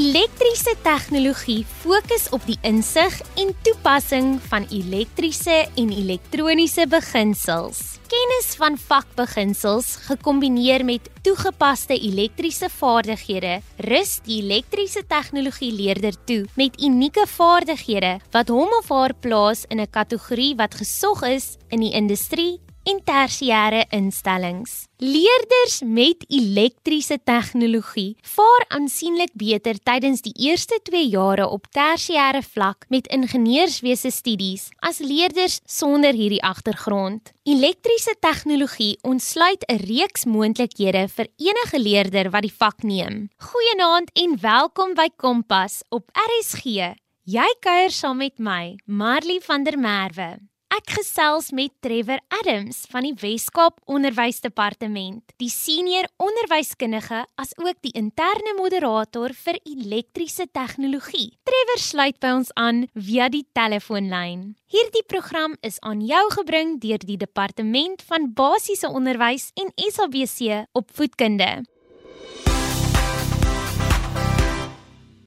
Elektriese tegnologie fokus op die insig en toepassing van elektriese en elektroniese beginsels. Kennis van vakbeginsels gekombineer met toegepaste elektriese vaardighede rus die elektriese tegnologie leerder toe met unieke vaardighede wat hom of haar plaas in 'n kategorie wat gesog is in die industrie en tersiêre instellings. Leerders met elektriese tegnologie vaar aansienlik beter tydens die eerste 2 jare op tersiêre vlak met ingenieurswese studies as leerders sonder hierdie agtergrond. Elektriese tegnologie ontsluit 'n reeks moontlikhede vir enige leerder wat die vak neem. Goeienaand en welkom by Kompas op RSG. Jy kuier saam met my, Marley van der Merwe. Ek gesels met Trevor Adams van die Wes-Kaap Onderwysdepartement, die senior onderwyskundige as ook die interne moderator vir elektriese tegnologie. Trevor sluit by ons aan via die telefoonlyn. Hierdie program is aan jou gebring deur die Departement van Basiese Onderwys en SABC Opvoedkunde.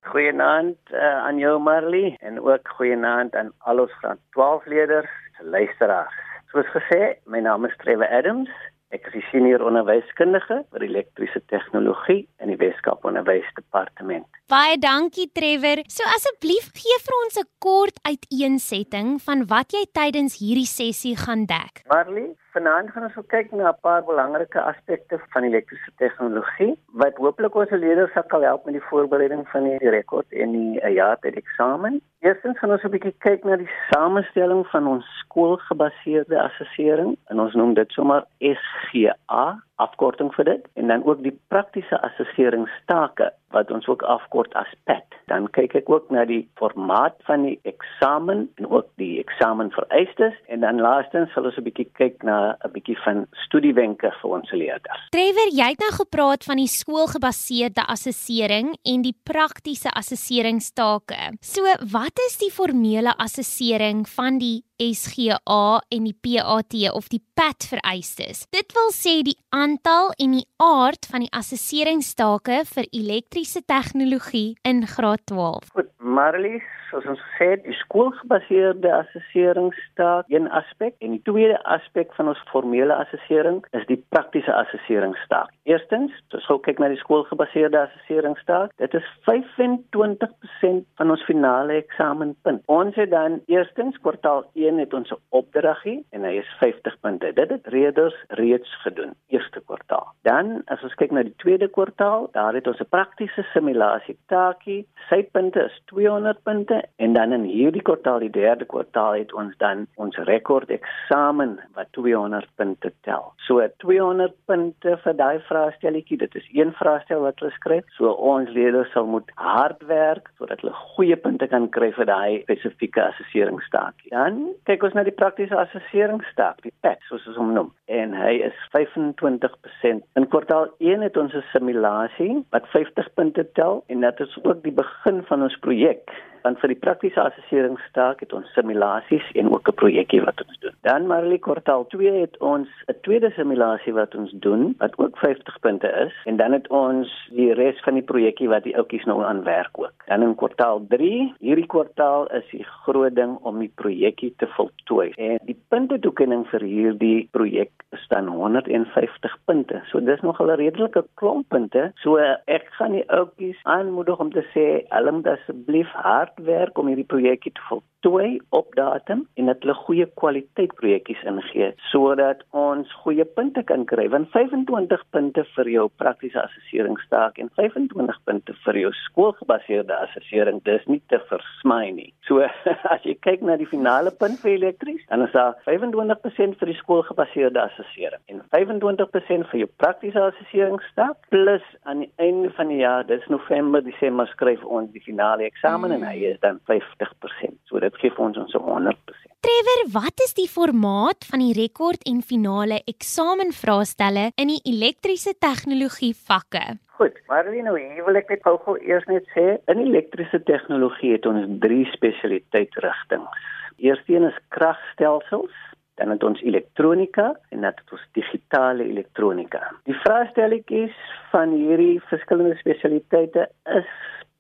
Goeienaand uh, aan jou Marley en ook goeienaand aan al ons graad 12 leerders luisteraars. Soos gesê, my naam is Trevor Adams. Ek is senior onderwyskundige vir elektriese tegnologie in die Weskaap Onderwysdepartement. Baie dankie Trevor. So asseblief gee vir ons 'n kort uiteensetting van wat jy tydens hierdie sessie gaan dek. Marley, vanaand gaan ons kyk na 'n paar belangrike aspekte van elektriese tegnologie wat hopelik ons leerders sal help met die voorbereiding van die rekord en die jaartyd eksamen. Eerstens gaan ons 'n bietjie kyk na die samestelling van ons skoolgebaseerde assessering en ons noem dit sommer SGA afkorting vir dit en dan ook die praktiese assesseringstake wat ons ook afkort as PAT. Dan kyk ek ook na die formaat van die eksamen en ook die eksamenvereistes en dan laastens sal ons 'n bietjie kyk na 'n bietjie van studiewenke vir ons leerders. Trevor, jy het nou gepraat van die skoolgebaseerde assessering en die praktiese assesseringstake. So, wat is die formele assessering van die SGA en die PAT of die PAT vereistes. Dit wil sê die aantal en die aard van die assesseringstake vir elektriese tegnologie in graad 12. Goed, Marlies, soos ons gesê het, die skoolgebaseerde assesseringstaak een aspek en die tweede aspek van ons formele assessering is die praktiese assesseringstaak. Eerstens, as ons kyk na die skoolgebaseerde assesseringstaak, dit is 25% van ons finale eksamenpunt. Ons het dan eerstens kwartaal 1 het ons 'n opdragie en hy is 50 punte. Dit het reeds reeds gedoen eerste kwartaal. Dan as ons kyk na die tweede kwartaal, daar het ons 'n praktiese simulasie taakie. Sy punte is 200 punte en dan in hierdie kwartaal, die derde kwartaal het ons dan ons rekord eksamen wat 200 punte tel. So 200 punte vir daai vraestelletjie, dit is een vraestel wat hulle skryf. So ons leerders sal moet hard werk sodat hulle goeie punte kan kry vir daai spesifieke assesseringstaakie. Dan kyk ons na die praktiese assesseringsstaak, die PAT soos ons hom noem, en hy is 25%. In kwartaal 1 het ons 'n simulasie wat 50 punte tel en dit is ook die begin van ons projek want vir die praktiese assesseringstaak het ons simulasies en ook 'n projekkie wat ons doen. Dan Marley kwartaal 2 het ons 'n tweede simulasie wat ons doen wat ook 50 punte is en dan het ons die res van die projekkie wat die ouppies nou aan werk ook. Dan in kwartaal 3, hierdie kwartaal is die groot ding om die projekkie te voltooi. En die puntetoekenning vir hierdie projek dan 150 punte. So dis nog 'n redelike klomp punte. So ek gaan die ouppies aanmoedig om te sê, hulle moet asseblief hard hard werk om hierdie projekkie te voltooi op datum en dat hulle goeie kwaliteit projekkies ingee sodat ons goeie punte kan kry want 25 punte vir jou praktiese assesseringstaak en 25 punte vir jou skoolgebaseerde assessering dis nie te versmy nie. So as jy kyk na die finale punt vir elektries dan is daar 25% vir die skoolgebaseerde assessering en 25% vir jou praktiese assesseringstaak plus aan die einde van die jaar dis November Desember skryf ons die finale eksamen mm. en hy is dan 50%. So dit gee vir ons ons 100%. Trevor, wat is die formaat van die rekord en finale eksamenvraestelle in die elektriese tegnologie vakke? Goed, maar nou hier wil ek net gou eers net sê, in elektriese tegnologie het ons drie spesialiteitsrigtinge. Eersteen is kragstelsels, dan het ons elektronika en dan het ons digitale elektronika. Die vraestelletjies van hierdie verskillende spesialiteite is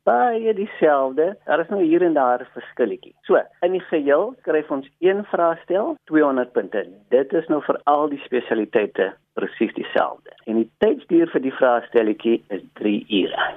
baie dieselfde. Daar is nou hier en daar 'n verskilletjie. So, in die geheel skryf ons een vraestel, 200 punte. Dit is nou vir al die spesialiteite presies dieselfde. En die tydsduur vir die vraestelletjie is 3 ure.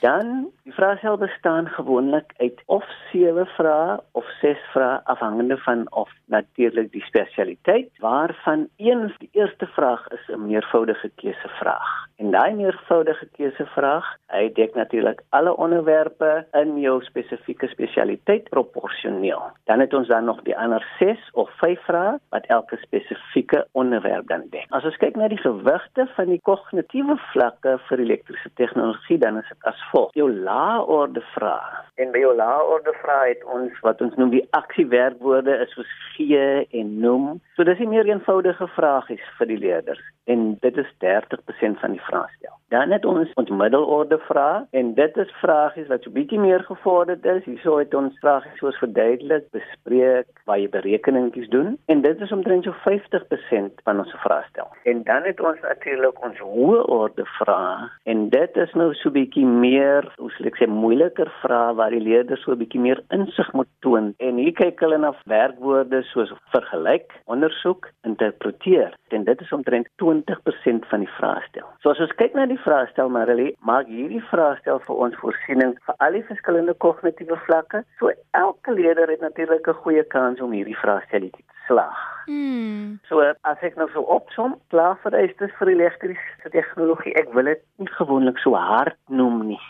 Dan die vraestel bestaan gewoonlik uit of 7 vrae of 6 vrae afhangende van of natuurlik die spesialiteit waarvan een die eerste vraag is 'n meervoudige keusevraag. En daai meervoudige keusevraag, hy dek natuurlik alle onderwerpe in jou spesifieke spesialiteit proporsioneel. Dan het ons dan nog die ander 6 of 5 vrae wat elke spesifieke onderwerp dan dek. As ons kyk na die gewigte van die kognitiewe vlakke vir elektriese tegnologie dan is dit as volg. Jou lae-orde vrae. En by jou lae-orde vrae het ons wat ons noem die aksiewerkwoorde is soos gee en noem. So dis 'n meer eenvoudige vragies vir die leerders en dit is 30% van die vraestel. Dan het ons ons middelorde vrae en dit is vragies wat so bietjie meer gevorderd is. Hierso het ons vragies soos verduidelik, bespreek, waar jy berekeningetjies doen en dit is omtrent so 50% van ons vraestel. En dan het ons natuurlik ons hoë orde vrae en dit is nou so bietjie meer, hoe sal ek sê, moeiliker vrae waar die leerders so bietjie meer insig moet toon. En hier kyk hulle na werkwoorde soos vergelyk, ondersoek, interpreteer en dit is omtrent 20% van die vraestel. So as ons kyk na die vraestel Marilee, maak hierdie vraestel vir ons voorsiening vir al die verskillende kognitiewe vlakke. So elke leerder het natuurlik 'n goeie kans om hierdie vraestel te slaag. Mm. So as ek nou so opsom, klaar vereistes vir elektriese tegnologie, ek wil dit nie gewoonlik so hard noem nie.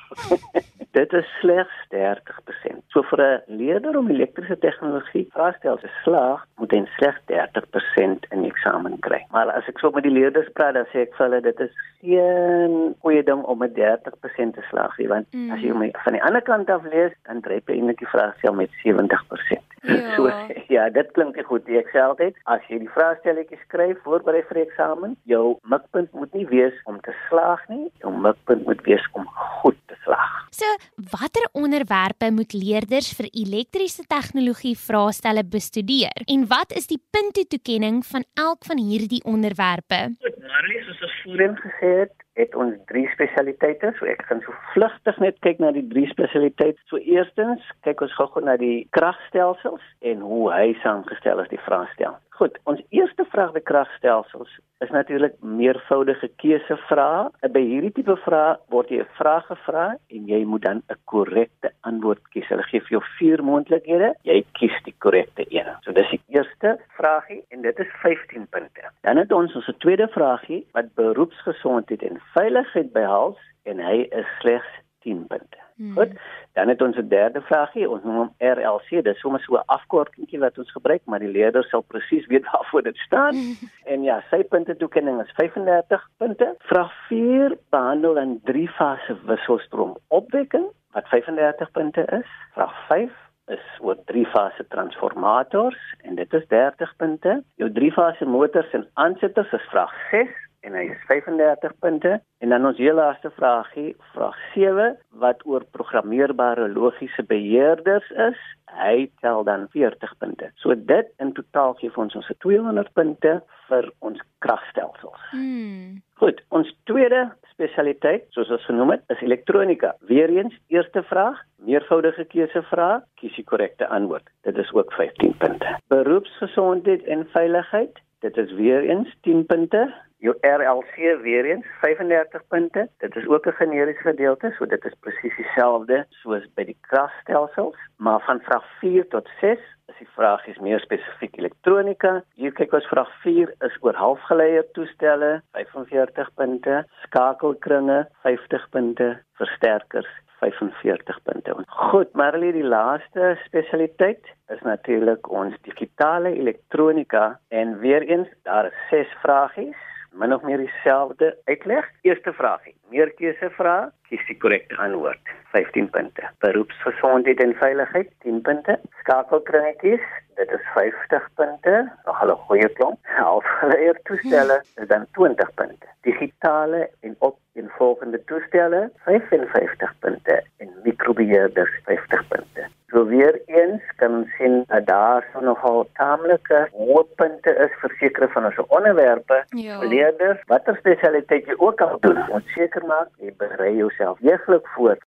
dit is slegs 30%. So vir 'n leerder om elektriese tegnologie vraestel te slaag, moet hy slegs 30% in die eksamen kry. Maar as ek so met die leerders praat, dan sê ek vir hulle dit is geen goeie ding om met 30% te slaag nie, want mm. as jy hom van die ander kant af lees, dan dryp jy eintlik die vraestel met 70%. Ja. So ja, dit klink nie goed nie. Ek sê altyd, as jy die vraestelletjies skryf voorberei vir die eksamen, jou mikpunt moet nie wees om te slaag nie, jou mikpunt moet wees om goed te slaag. So, watter onderwerpe moet leerders vir elektriese tegnologie vraestelle bestudeer? En wat is die puntetoekenning van elk van hierdie onderwerpe? Goed, Marlies, soos ons voorheen gesê het, het ons drie spesialiteite. So ek gaan so vlugtig net kyk na die drie spesialiteite. So eerstens, kyk ons gou-gou na die kragstelsels en hoe hy saamgestel is die vraestel. Goed, ons eerste vraag by kragstelsels is natuurlik meervoudige keusevrae. By hierdie tipe vrae word jy 'n vraag gevra en jy moet dan 'n korrekte antwoord kies. Hulle gee vir jou vier moontlikhede. Jy kies die korrekte een. So dis die eerste vraagie en dit is 15 punte. Dan het ons ons tweede vraagie wat beroepsgesondheid en veiligheid behels en hy is slegs 10 punte. Hmm. Goed. Dan het ons 'n derde vraagie, ons noem hom RLC. Dis sommer so 'n afkortingkie wat ons gebruik, maar die leerder sal presies weet waarvoor dit staan. en ja, sy punte toekenning is 35 punte. Vraag 4 behandel 'n drie fase wisselstroom opwekking wat 35 punte is. Vraag 5 is oor drie fase transformators en dit is 30 punte. Jou drie fase motors en aansetters is vraag 6 en hy is 35 punte. En dan ons heel laaste vraagie vraag 7 wat oor programmeerbare logiese beheerders is hy tel dan 40 punte. So dit in totaal gee vir ons ons 200 punte vir ons kragstelsels Hmm. goed ons tweede spesialiteit soos ons genoem het is elektronika weer eens eerste vraag meervoudige keusevraag kies die korrekte antwoord. Dit is ook 15 punte. Beroepsgesondheid en veiligheid dit is weer eens 10 punte jou RLC weer eens 35 punte. Dit is ook 'n generiese gedeelte, so dit is presies dieselfde soos by die kragstelsels, maar van vraag 4 tot 6 is die vraag is meer spesifiek elektronika. Hier kyk ons vraag 4 is oor halfgeleier toestelle, 45 punte, skakelkringe, 50 punte, versterkers 45 punte. Goed, Marley, die laaste spesialiteit is natuurlik ons digitale elektronika en weer eens daar is 6 vragies min of meer dieselfde uitleg. Eerste vraagie: Meerkeuse vraag, kies die korrekte antwoord. 15 punte. Beroepsgesondheid en veiligheid 10 punte. Skakelkringetjies, dit is 50 punte. Nog 'n goeie klomp. Halfgeleer toestelle is dan 20 punte. Digitale en op en volgende toestelle 55 punte en mikrobeheerders 50 punte. So weer eens kan ons sien dat daar so nogal taamlike hoëpunte is vir sekere van ons onderwerpe. Ja. Leerders, watter spesialiteit jy ook al doen, moet seker maak jy berei jouself deeglik voor.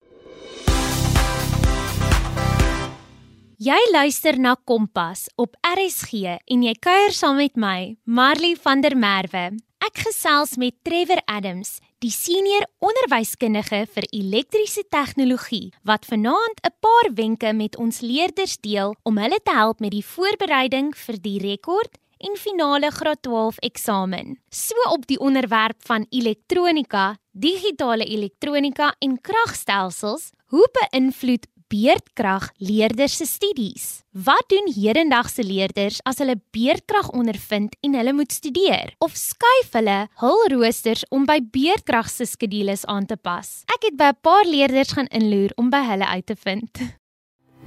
Jy luister na Kompas op RSG en jy kuier saam met my, Marley van der Merwe. Ek gesels met Trevor Adams, die senior onderwyskundige vir elektriese tegnologie, wat vanaand 'n paar wenke met ons leerders deel om hulle te help met die voorbereiding vir die rekord en finale graad 12 eksamen. So op die onderwerp van elektronika, digitale elektronika en kragstelsels, hoe beïnvloed beerdkrag leerders se studies. Wat doen hedendagse leerders as hulle beerdkrag ondervind en hulle moet studeer? Of skuif hulle hul roosters om by beerdkrag se skedules aan te pas? Ek het by 'n paar leerders gaan inloer om by hulle uit te vind.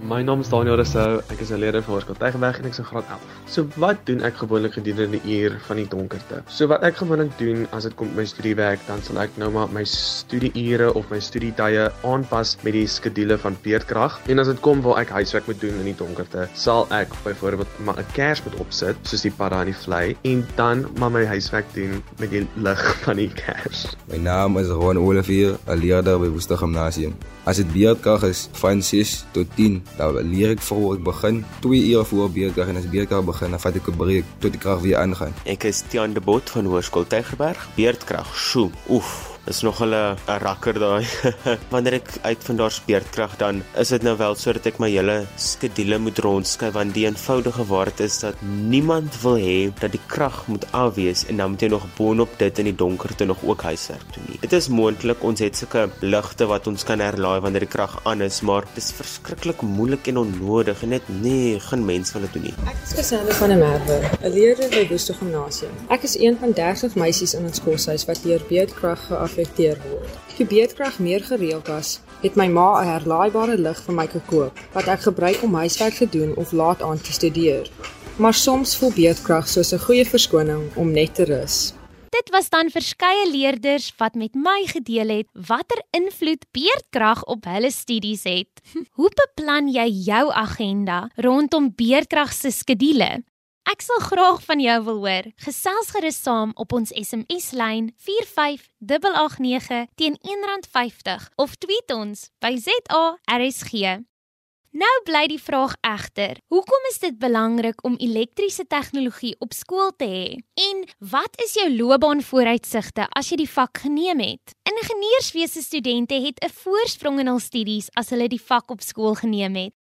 My naam is Daniel Rousseau, ek is 'n leerder van Hoërskool Tygerberg en ek is in graad 11. So wat doen ek gewoonlik gedurende die uur van die donkerte? So wat ek gewoonlik doen as dit kom by my studiewerk, dan sal ek nou maar my studieure of my studietye aanpas met die skedule van beerdkrag. En as dit kom waar ek huiswerk moet doen in die donkerte, sal ek byvoorbeeld maar 'n kers moet opsit, soos die padda aan die vlei, en dan maar my huiswerk doen met die lig van die kers. My naam is Ron Olivier, 'n leerder by Woester Gimnasium. As dit beerdkrag is van 6 tot 10 dan leer ek voor ek begin 2 ure voor beerdkrag en as beerdkrag begin dan vat ek 'n breek tot die krag weer aangaan. Ek is Tiaan de Bot van Hoërskool Tygerberg. Beerdkrag. Sjoe. Oef is nog 'n 'n rakker daai. Wanneer ek uitvind daar speerkrag dan is dit nou wel sodat ek my hele skedule moet rondskuif want die eenvoudige waarheid is dat niemand wil hê dat die krag moet afwees en dan moet jy nog boonop dit in die donkerte nog ook huiswerk doen nie. Dit is moontlik ons het sulke ligte wat ons kan herlaai wanneer die krag aan is, maar dit is verskriklik moeilik en onnodig en net nee, geen mens wil dit doen nie. Ek is Cassandra van der Merwe, 'n leerder by Woester Gimnasium. Ek is een van 30 meisies in ons koshuis wat deur beerdkrag geaffekteer word. Toe beerdkrag meer gereeld was, het my ma 'n herlaaibare lig vir my gekoop wat ek gebruik om huiswerk te doen of laat aan te studeer. Maar soms voel beerdkrag soos 'n goeie verskoning om net te rus. Dit was dan verskeie leerders wat met my gedeel het watter invloed beerdkrag op hulle studies het. Hoe beplan jy jou agenda rondom beerdkrag se skedules? Ek sal graag van jou wil hoor. Gesels gerus saam op ons SMS lyn 45889 teen R1.50 of tweet ons by ZARSG. Nou bly die vraag egter, hoekom is dit belangrik om elektriese tegnologie op skool te hê? En wat is jou loopbaanvooruitsigte as jy die vak geneem het? Ingenieurswese studente het 'n voorsprong in hul studies as hulle die vak op skool geneem het.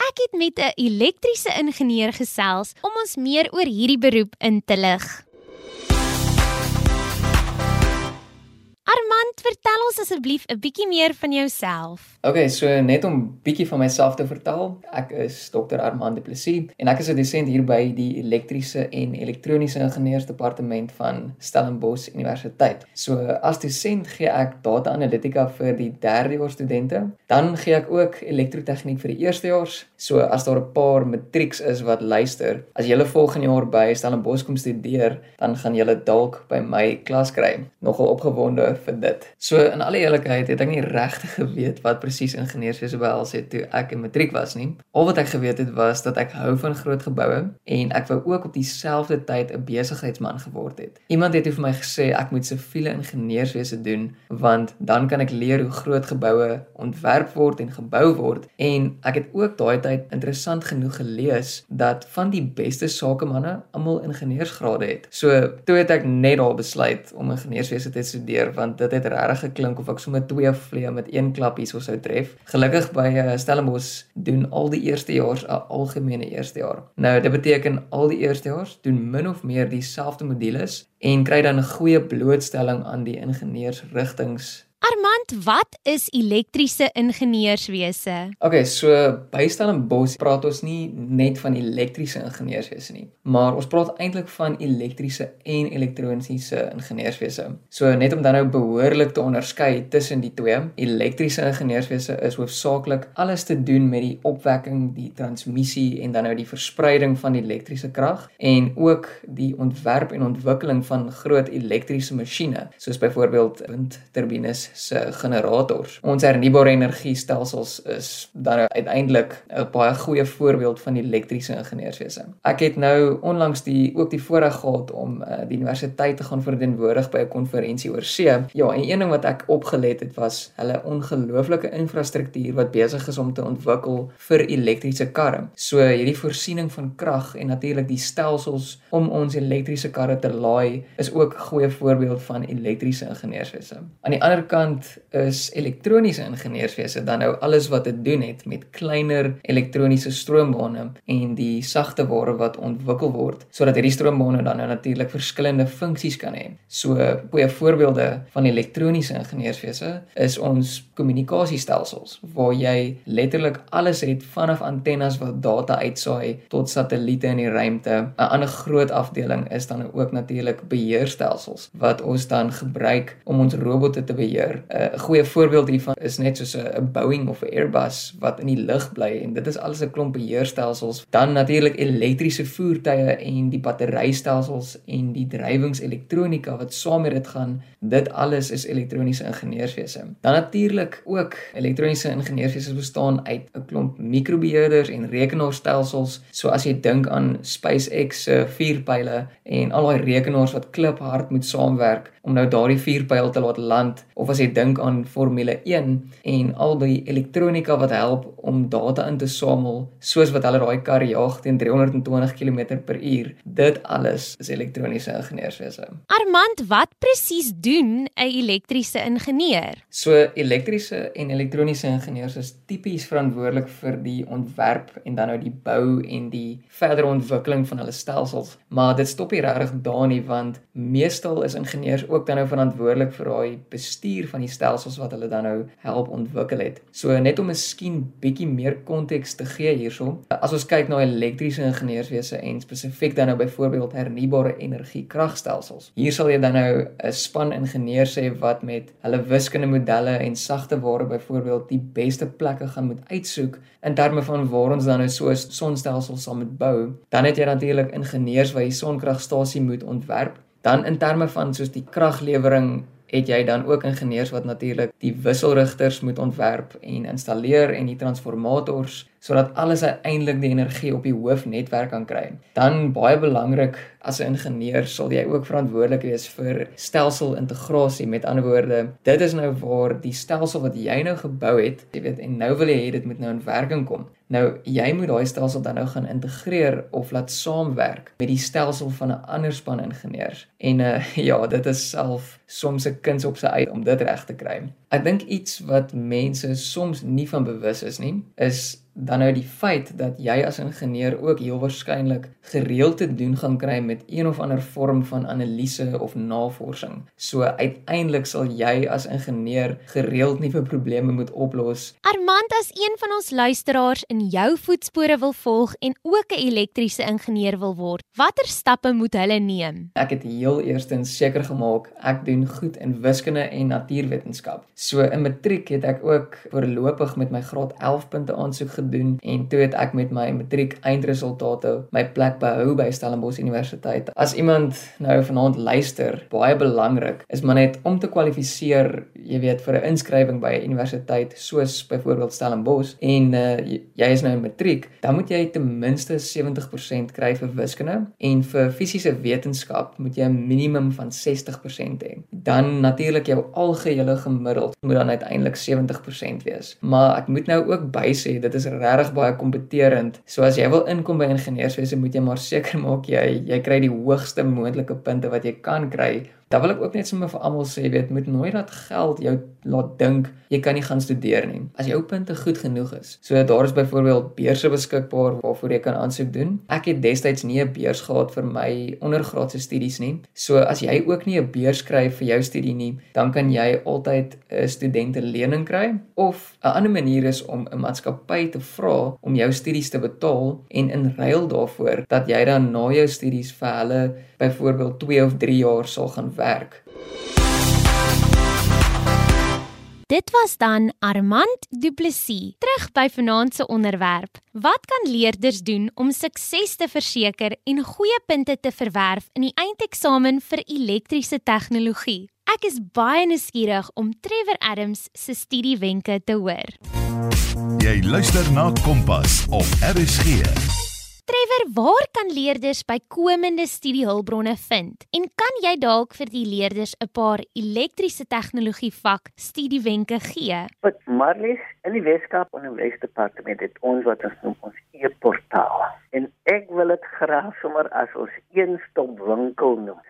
Ek het met 'n elektriese ingenieur gesels om ons meer oor hierdie beroep in te lig. Armand, vertel ons asseblief 'n bietjie meer van jouself. Okay, so net om bietjie van myself te vertel. Ek is Dr. Armand Du Plessis en ek is 'n dosent hier by die Elektriese en Elektroniese Ingenieursdepartement van Stellenbosch Universiteit. So as dosent gee ek data analitika vir die derdejaars studente. Dan gee ek ook elektrotegniek vir die eerstejaars. So as daar 'n paar matrieks is wat luister, as jy volgende jaar by Stellenbosch kom studeer, dan gaan jy dalk by my klas kry. Nogal opgewonde vir dit. So in alle eerlikheid het ek nie regtig geweet wat presies ingenieurswese behels het toe ek in matriek was nie. Al wat ek geweet het was dat ek hou van groot geboue en ek wou ook op dieselfde tyd 'n besigheidsman geword het. Iemand het vir my gesê ek moet siviele ingenieurswese doen want dan kan ek leer hoe groot geboue ontwerp word en gebou word en ek het ook daai tyd interessant genoeg gelees dat van die beste sakemanne almal ingenieursgrade het. So toe het ek net daar besluit om ingenieurswese te studeer want dit het regtig geklink of ek sommer twee vliee met een klap hierso sou tref. Gelukkig by uh, Stellenbosch doen al die eerstejaars 'n algemene eerstejaar. Nou dit beteken al die eerstejaars doen min of meer dieselfde modules en kry dan 'n goeie blootstelling aan die ingenieursrigtings Armand, wat is elektriese ingenieurswese? Okay, so by Stellenbosch praat ons nie net van elektriese ingenieurswese nie, maar ons praat eintlik van elektriese en elektroniese ingenieurswese. So net om dan nou behoorlik te onderskei tussen die twee, elektriese ingenieurswese is hoofsaaklik alles te doen met die opwekking, die transmissie en dan nou die verspreiding van elektriese krag en ook die ontwerp en ontwikkeling van groot elektriese masjiene, soos byvoorbeeld windturbines se generators. Ons hernubare energiestelsels is dan uiteindelik 'n baie goeie voorbeeld van elektriese ingenieurswese. Ek het nou onlangs die ook die voorreg gehad om uh, die universiteit te gaan verteenwoordig by 'n konferensie oor see. Ja, en een ding wat ek opgelet het was hulle ongelooflike infrastruktuur wat besig is om te ontwikkel vir elektriese karre. So hierdie voorsiening van krag en natuurlik die stelsels om ons elektriese karre te laai is ook 'n goeie voorbeeld van elektriese ingenieurswese. Aan die ander kant is elektroniese ingenieurswese dan nou alles wat te doen het met kleiner elektroniese stroombane en die sagte ware wat ontwikkel word sodat hierdie stroombane dan nou natuurlik verskillende funksies kan hê. So goeie voorbeelde van elektroniese ingenieurswese is ons kommunikasiestelsels waar jy letterlik alles het vanaf antennes wat data uitsaai tot satelliete in die ruimte. 'n Ander groot afdeling is dan ook natuurlik beheerstelsels wat ons dan gebruik om ons robotte te beheer. 'n Goeie voorbeeld hiervan is net soos 'n Boeing of 'n Airbus wat in die lug bly en dit is alles 'n klomp beheerstelsels. Dan natuurlik elektriese voertuie en die batterystelsels en die drywingselektronika wat saam met dit gaan. Dit alles is elektroniese ingenieurswese. Dan natuurlik ook elektroniese ingenieurswese bestaan uit 'n klomp mikrobeheerders en rekenaarstelsels. So as jy dink aan SpaceX se vuurpyle en al daai rekenaars wat kliphard moet saamwerk om nou daardie vuurpyl te laat land of as jy dink aan Formule 1 en al die elektronika wat help om data in te samel soos wat hulle daai kar jaag teen 320 km/h dit alles is elektroniese ingenieurswese. Armand wat presies doen 'n elektriese ingenieur? So elektriese en elektroniese ingenieurs is tipies verantwoordelik vir die ontwerp en dan nou die bou en die verdere ontwikkeling van hulle stelsels. Maar dit stop nie regtig daar nie want meestal is ingenieurs ook dan nou verantwoordelik vir daai bestuur van die stelsels wat hulle dan nou help ontwikkel het. So net om miskien bietjie meer konteks te gee hierso. As ons kyk na elektriese ingenieurswese en spesifiek dan nou byvoorbeeld hernubare energie kragstelsels. Hier sal jy dan nou 'n span ingenieurs hê wat met hulle wiskundige modelle en sagte ware byvoorbeeld die beste plekke gaan moet uitsoek in terme van waar ons dan nou so 'n sonstelsel sal moet bou. Dan het jy natuurlik ingenieurs wat die sonkragstasie moet ontwerp dan in terme van soos die kraglewering het jy dan ook ingenieurs wat natuurlik die wisselrigters moet ontwerp en installeer en die transformators sodat alles uiteindelik die energie op die hoofnetwerk kan kry. Dan baie belangrik as 'n ingenieur sal jy ook verantwoordelik wees vir stelselintegrasie. Met ander woorde, dit is nou waar die stelsel wat jy nou gebou het, jy weet, en nou wil jy hê dit moet nou in werking kom. Nou jy moet daai stelsel dan nou gaan integreer of laat saamwerk met die stelsel van 'n ander span ingenieurs. En uh ja, dit is self soms 'n kuns op sy eie om dit reg te kry. Ek dink iets wat mense soms nie van bewus is nie, is dan nou die feit dat jy as ingenieur ook heel waarskynlik gereeld te doen gaan kry met een of ander vorm van analise of navorsing. So uiteindelik sal jy as ingenieur gereeld nuwe probleme moet oplos. Armand as een van ons luisteraars in jou voetspore wil volg en ook 'n elektriese ingenieur wil word, watter stappe moet hulle neem? Ek het heel eerstens seker gemaak ek doen goed in wiskunde en natuurwetenskap. So in matriek het ek ook voorlopig met my graad 11 punte aansoek gedoen en toe het ek met my matriek eindresultate my plek behou by Stellenbosch Universiteit. As iemand nou vanaand luister, baie belangrik is maar net om te kwalifiseer, jy weet, vir 'n inskrywing by 'n universiteit soos byvoorbeeld Stellenbosch en uh, jy is nou in matriek, dan moet jy ten minste 70% kry vir wiskunde en vir fisiese wetenskap moet jy 'n minimum van 60% hê. Dan natuurlik jou algehele gemiddeld moet dan uiteindelik 70% wees. Maar ek moet nou ook bysê dit is regtig baie kompeterend. So as jy wil inkom by ingenieurswese, moet jy maar seker maak jy jy kry die hoogste moontlike punte wat jy kan kry Dan wil ek ook net sommer vir almal sê, weet, moet nooit dat geld jou laat dink jy kan nie gaan studeer nie. As jou punte goed genoeg is. So daar is byvoorbeeld beurse beskikbaar waarvoor jy kan aansoek doen. Ek het destyds nie 'n beurs gehad vir my ondergraadse studies nie. So as jy ook nie 'n beurs kry vir jou studie nie, dan kan jy altyd 'n studentelening kry of 'n ander manier is om 'n maatskappy te vra om jou studies te betaal en in ruil daarvoor dat jy dan na jou studies vir hulle byvoorbeeld 2 of 3 jaar sal gaan werk. Dit was dan Armand Du Plessis. Terug by vanaand se onderwerp. Wat kan leerders doen om sukses te verseker en goeie punte te verwerf in die eindeksamen vir elektriese tegnologie? Ek is baie nuuskierig om Trevor Adams se studiewenke te hoor. Jy luister na Kompas op RSG. Trevor, waar kan leerders bykomende studiehulpbronne vind? En kan jy dalk vir die leerders 'n paar elektriese tegnologie vak studiewenke gee? Wat Marlies in die Weskaap Onderwysdepartement het ons wat ons noem ons e-portaal. En ek wil dit graag sommer as ons een-stop winkel noem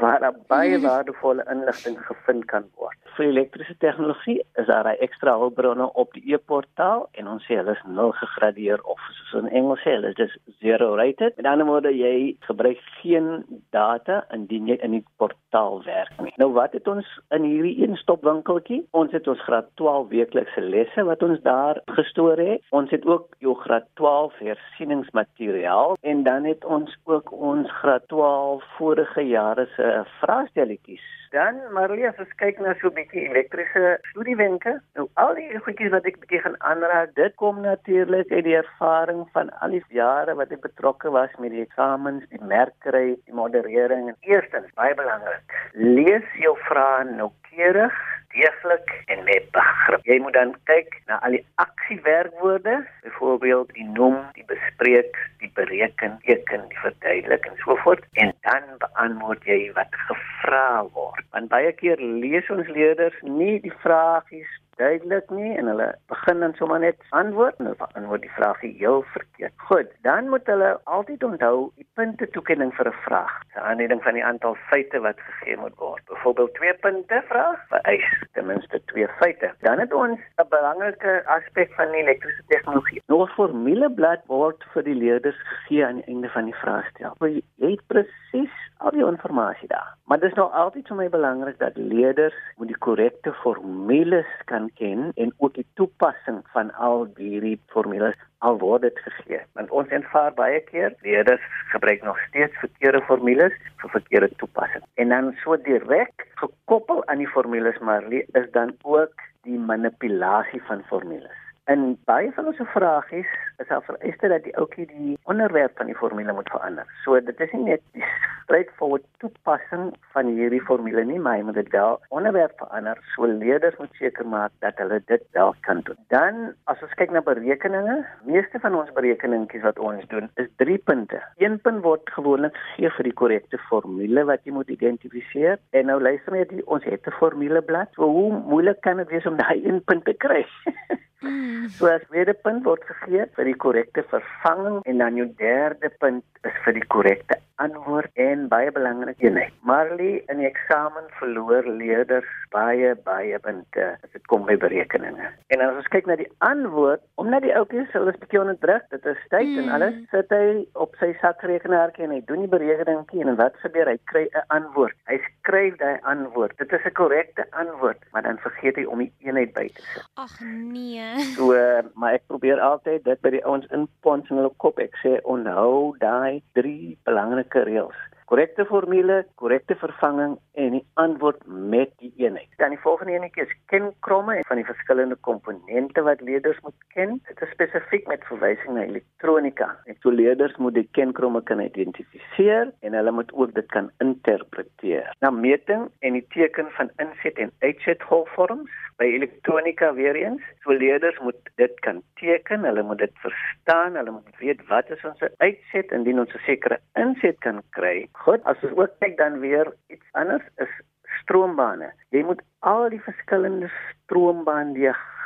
waar baie waardevolle inligting gevind kan word. Vir elektriese tegnologie is daar ekstra hulpbronne op die e-portaal en ons sê hulle is nul gegradeer of soos in Engels sê hulle is rated. Met ander woorde, jy gebruik geen data indien jy in die portaal werk nie. Nou wat het ons in hierdie een-stop winkeltjie? Ons het ons graad 12 weeklikse lesse wat ons daar gestoor het. Ons het ook jou graad 12 hersieningsmateriaal en dan het ons ook ons graad 12 vorige jare se vraestelletjies. Dan Marlie, as ons kyk na so 'n bietjie elektriese studiewenke, nou al die goedjies wat ek bietjie gaan aanraak, dit kom natuurlik uit die ervaring van al die jare wat ek betrokke was met die eksamens, die merkry, die moderering. En eerstens baie belangrik, lees jou vrae noukeurig deeglik en met begrip. Jy moet dan kyk na al die aksiewerkwoorde, byvoorbeeld die noem, die bespreek, die bereken, teken, die verduidelik en so voort en dan beantwoord jy wat gevra word. Want baie keer lees ons leerders nie die vragies duidelik nie en hulle begin dan sommer net antwoord en hulle antwoord die vraag heel verkeerd. Goed, dan moet hulle altyd onthou die punte toekenning vir 'n vraag. 'n Aanleiding van die aantal feite wat gegee moet word. Byvoorbeeld 2 punte vraag vereis ten minste 2 feite. Dan het ons 'n belangrike aspek van die elektriese tegnologie. Nou 'n formuleblad word vir die leerders gegee aan die einde van die vraestel. Jy het presies al die inligting daar. Maar dit is nou altyd vir my belangrik dat leerders moet die korrekte formules kan ken en ook die toepassing van al hierdie formules al word dit gegee. Want ons ervaar baie keer leerders gebruik nog steeds verkeerde formules vir verkeerde toepassing. En dan so direk gekoppel aan die formules maar is dan ook die manipulasie van formules. En baie van ons vragies is al vereiste dat die ouetjie die onderwerp van die formule moet verander. So dit is nie net straightforward toepassing van hierdie formule nie, maar jy moet dit wel onderwerp verander. So leerders moet seker maak dat hulle dit wel kan doen. Dan as ons kyk na berekeninge, meeste van ons berekeningkies wat ons doen is 3 punte. Een punt word gewoonlik gegee vir die korrekte formule wat jy moet identifiseer. En nou luister net, ons het 'n formuleblad. So hoe moeilik kan dit wees om daai een punt te kry? So as tweede punt word gegee vir die korrekte vervanging en dan jou derde punt is vir die korrekte antwoord en baie belangrik eenheid. Marley in die eksamen verloor leerders baie baie punte as dit kom by berekeninge. En as ons kyk na die antwoord, omdat die ouetjies hulle is bietjie onder druk, dit is tyd mm. en alles, sit hy op sy sakrekenaartjie en hy doen die berekeningkie en wat gebeur? Hy kry 'n antwoord. Hy skryf daai antwoord. Dit is 'n korrekte antwoord, maar dan vergeet hy om die eenheid by te sit. Ag nee. So, uh, maar ek probeer altyd dit by die ouens inpons in hulle kop. Ek sê onthou daai drie belangrike reëls. Korrekte formule, korrekte vervanging en die antwoord met die eenheid. Dan die volgende enetjie is kenkromme van die verskillende komponente wat leerders moet ken. Dit is spesifiek met verwysing na elektronika. Ek sou leerders moet die kenkromme kan identifiseer en hulle moet ook dit kan interpreteer. Na meting en die teken van inset en uitset golfvorms by elektronika weer eens. So leerders moet dit kan teken, hulle moet dit verstaan, hulle moet weet wat is ons uitset indien ons 'n sekere inset kan kry. Goed, as ons ook kyk dan weer iets anders is stroombane. Jy moet al die verskillende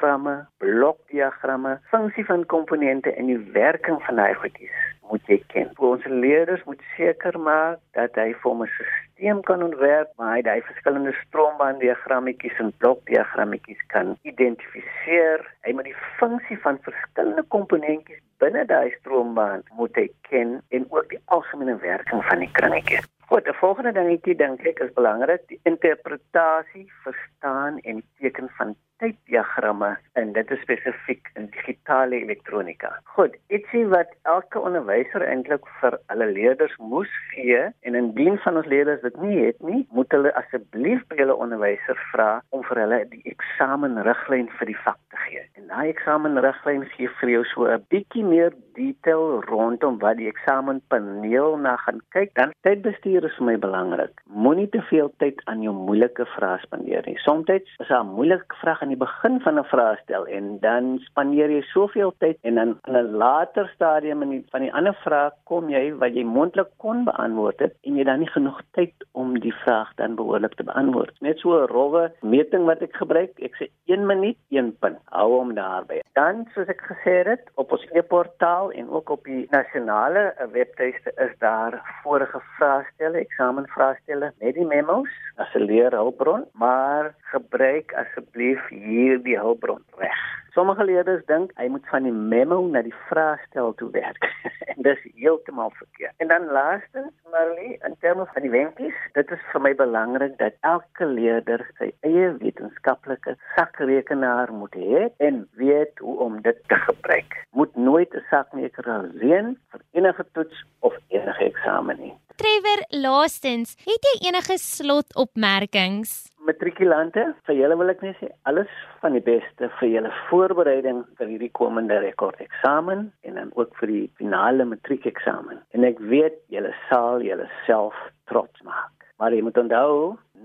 stroombaandiagramme, blokdiagramme, funksie van komponente en die werking van daai goedjies moet jy ken. Voor ons leerders moet seker maak dat hy vir 'n stelsel kan ontwerp waar hy daai verskillende stroombaandiagrammetjies en blokdiagrammetjies kan identifiseer. Hy moet die funksie van verskillende komponentjies binne daai stroombaan moet ken en ook die algemene werking van die kringetjies. Goed, 'n volgende dingetjie dink ek is belangrik, die interpretasie, verstaan en teken van tyddiagramme en dit is spesifiek in digitale elektronika. Goed, ietsie wat elke onderwyser eintlik vir hulle leerders moes gee en indien van ons leerders dit nie het nie, moet hulle asseblief by hulle onderwyser vra om vir hulle die eksamenriglyn vir die vak te gee. En daai eksamenriglyn gee vir jou so 'n bietjie meer detail rondom wat die eksamenpaneel na gaan kyk. Dan tydbestuur is vir my belangrik. Moenie te veel tyd aan jou moeilike vrae spandeer nie. Soms is 'n moeilike vraag aan die begin van 'n vraestel en dan spandeer jy soveel tyd en dan in 'n later stadium in die, van die ander vraag kom jy wat jy moontlik kon beantwoord het en jy dan nie genoeg tyd om die vraag dan behoorlik te beantwoord. Net so 'n rowwe meting wat ek gebruik, ek sê 1 minuut, 1 punt. Hou hom daarby. Dan soos ek gesê het, op ons e-portaal en ook op die nasionale webtuiste is daar vorige vraestelle, eksamenvraestelle met die memos as 'n leerhulpbron, maar gebruik asseblief hierdie hulpbron reg. Sommige leerders dink hy moet van die memo na die vraestel toe werk. en dis heeltemal verkeerd. En dan laastens, Marley, in terme van die wenkies, dit is vir my belangrik dat elke leerder sy eie wetenskaplike sakrekenaar moet hê en weet hoe om dit te gebruik. Moet nooit 'n sakmeter alleen vir enige toets of enige eksamen nie. Trevor, laastens, het jy enige slotopmerkings? Matrikulante, vir julle wil ek net sê alles van die beste vir julle voorbereiding vir hierdie komende rekordeksamen en dan ook vir die finale matriekeksamen. En ek weet julle sal julleself trots maak. Maar jy moet onthou,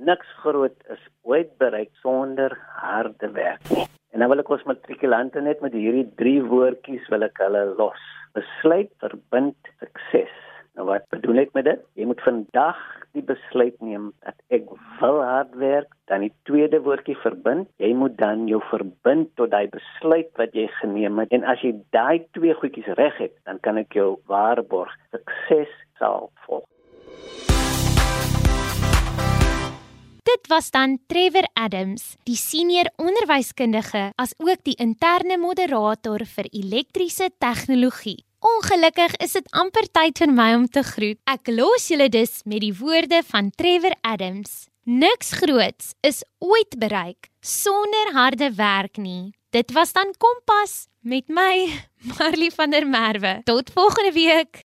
niks groot is ooit bereik sonder harde werk nie. En dan wil ek ons matrikulante net met hierdie drie woordjies wil ek hulle los. Besluit, verbind, sukses. Nou wat bedoel ek met dit? Jy moet vandag die besluit neem dat ek wil hard werk, dan die tweede woordjie verbind. Jy moet dan jou verbind tot daai besluit wat jy geneem het. En as jy daai twee goedjies reg het, dan kan ek jou waarborg sukses sal volg. Dit was dan Trevor Adams, die senior onderwyskundige as ook die interne moderator vir elektriese tegnologie. Ongelukkig is dit amper tyd vir my om te groet. Ek los julle dus met die woorde van Trevor Adams. Niks groots is ooit bereik sonder harde werk nie. Dit was dan Kompas met my Marley van der Merwe. Tot volgende week.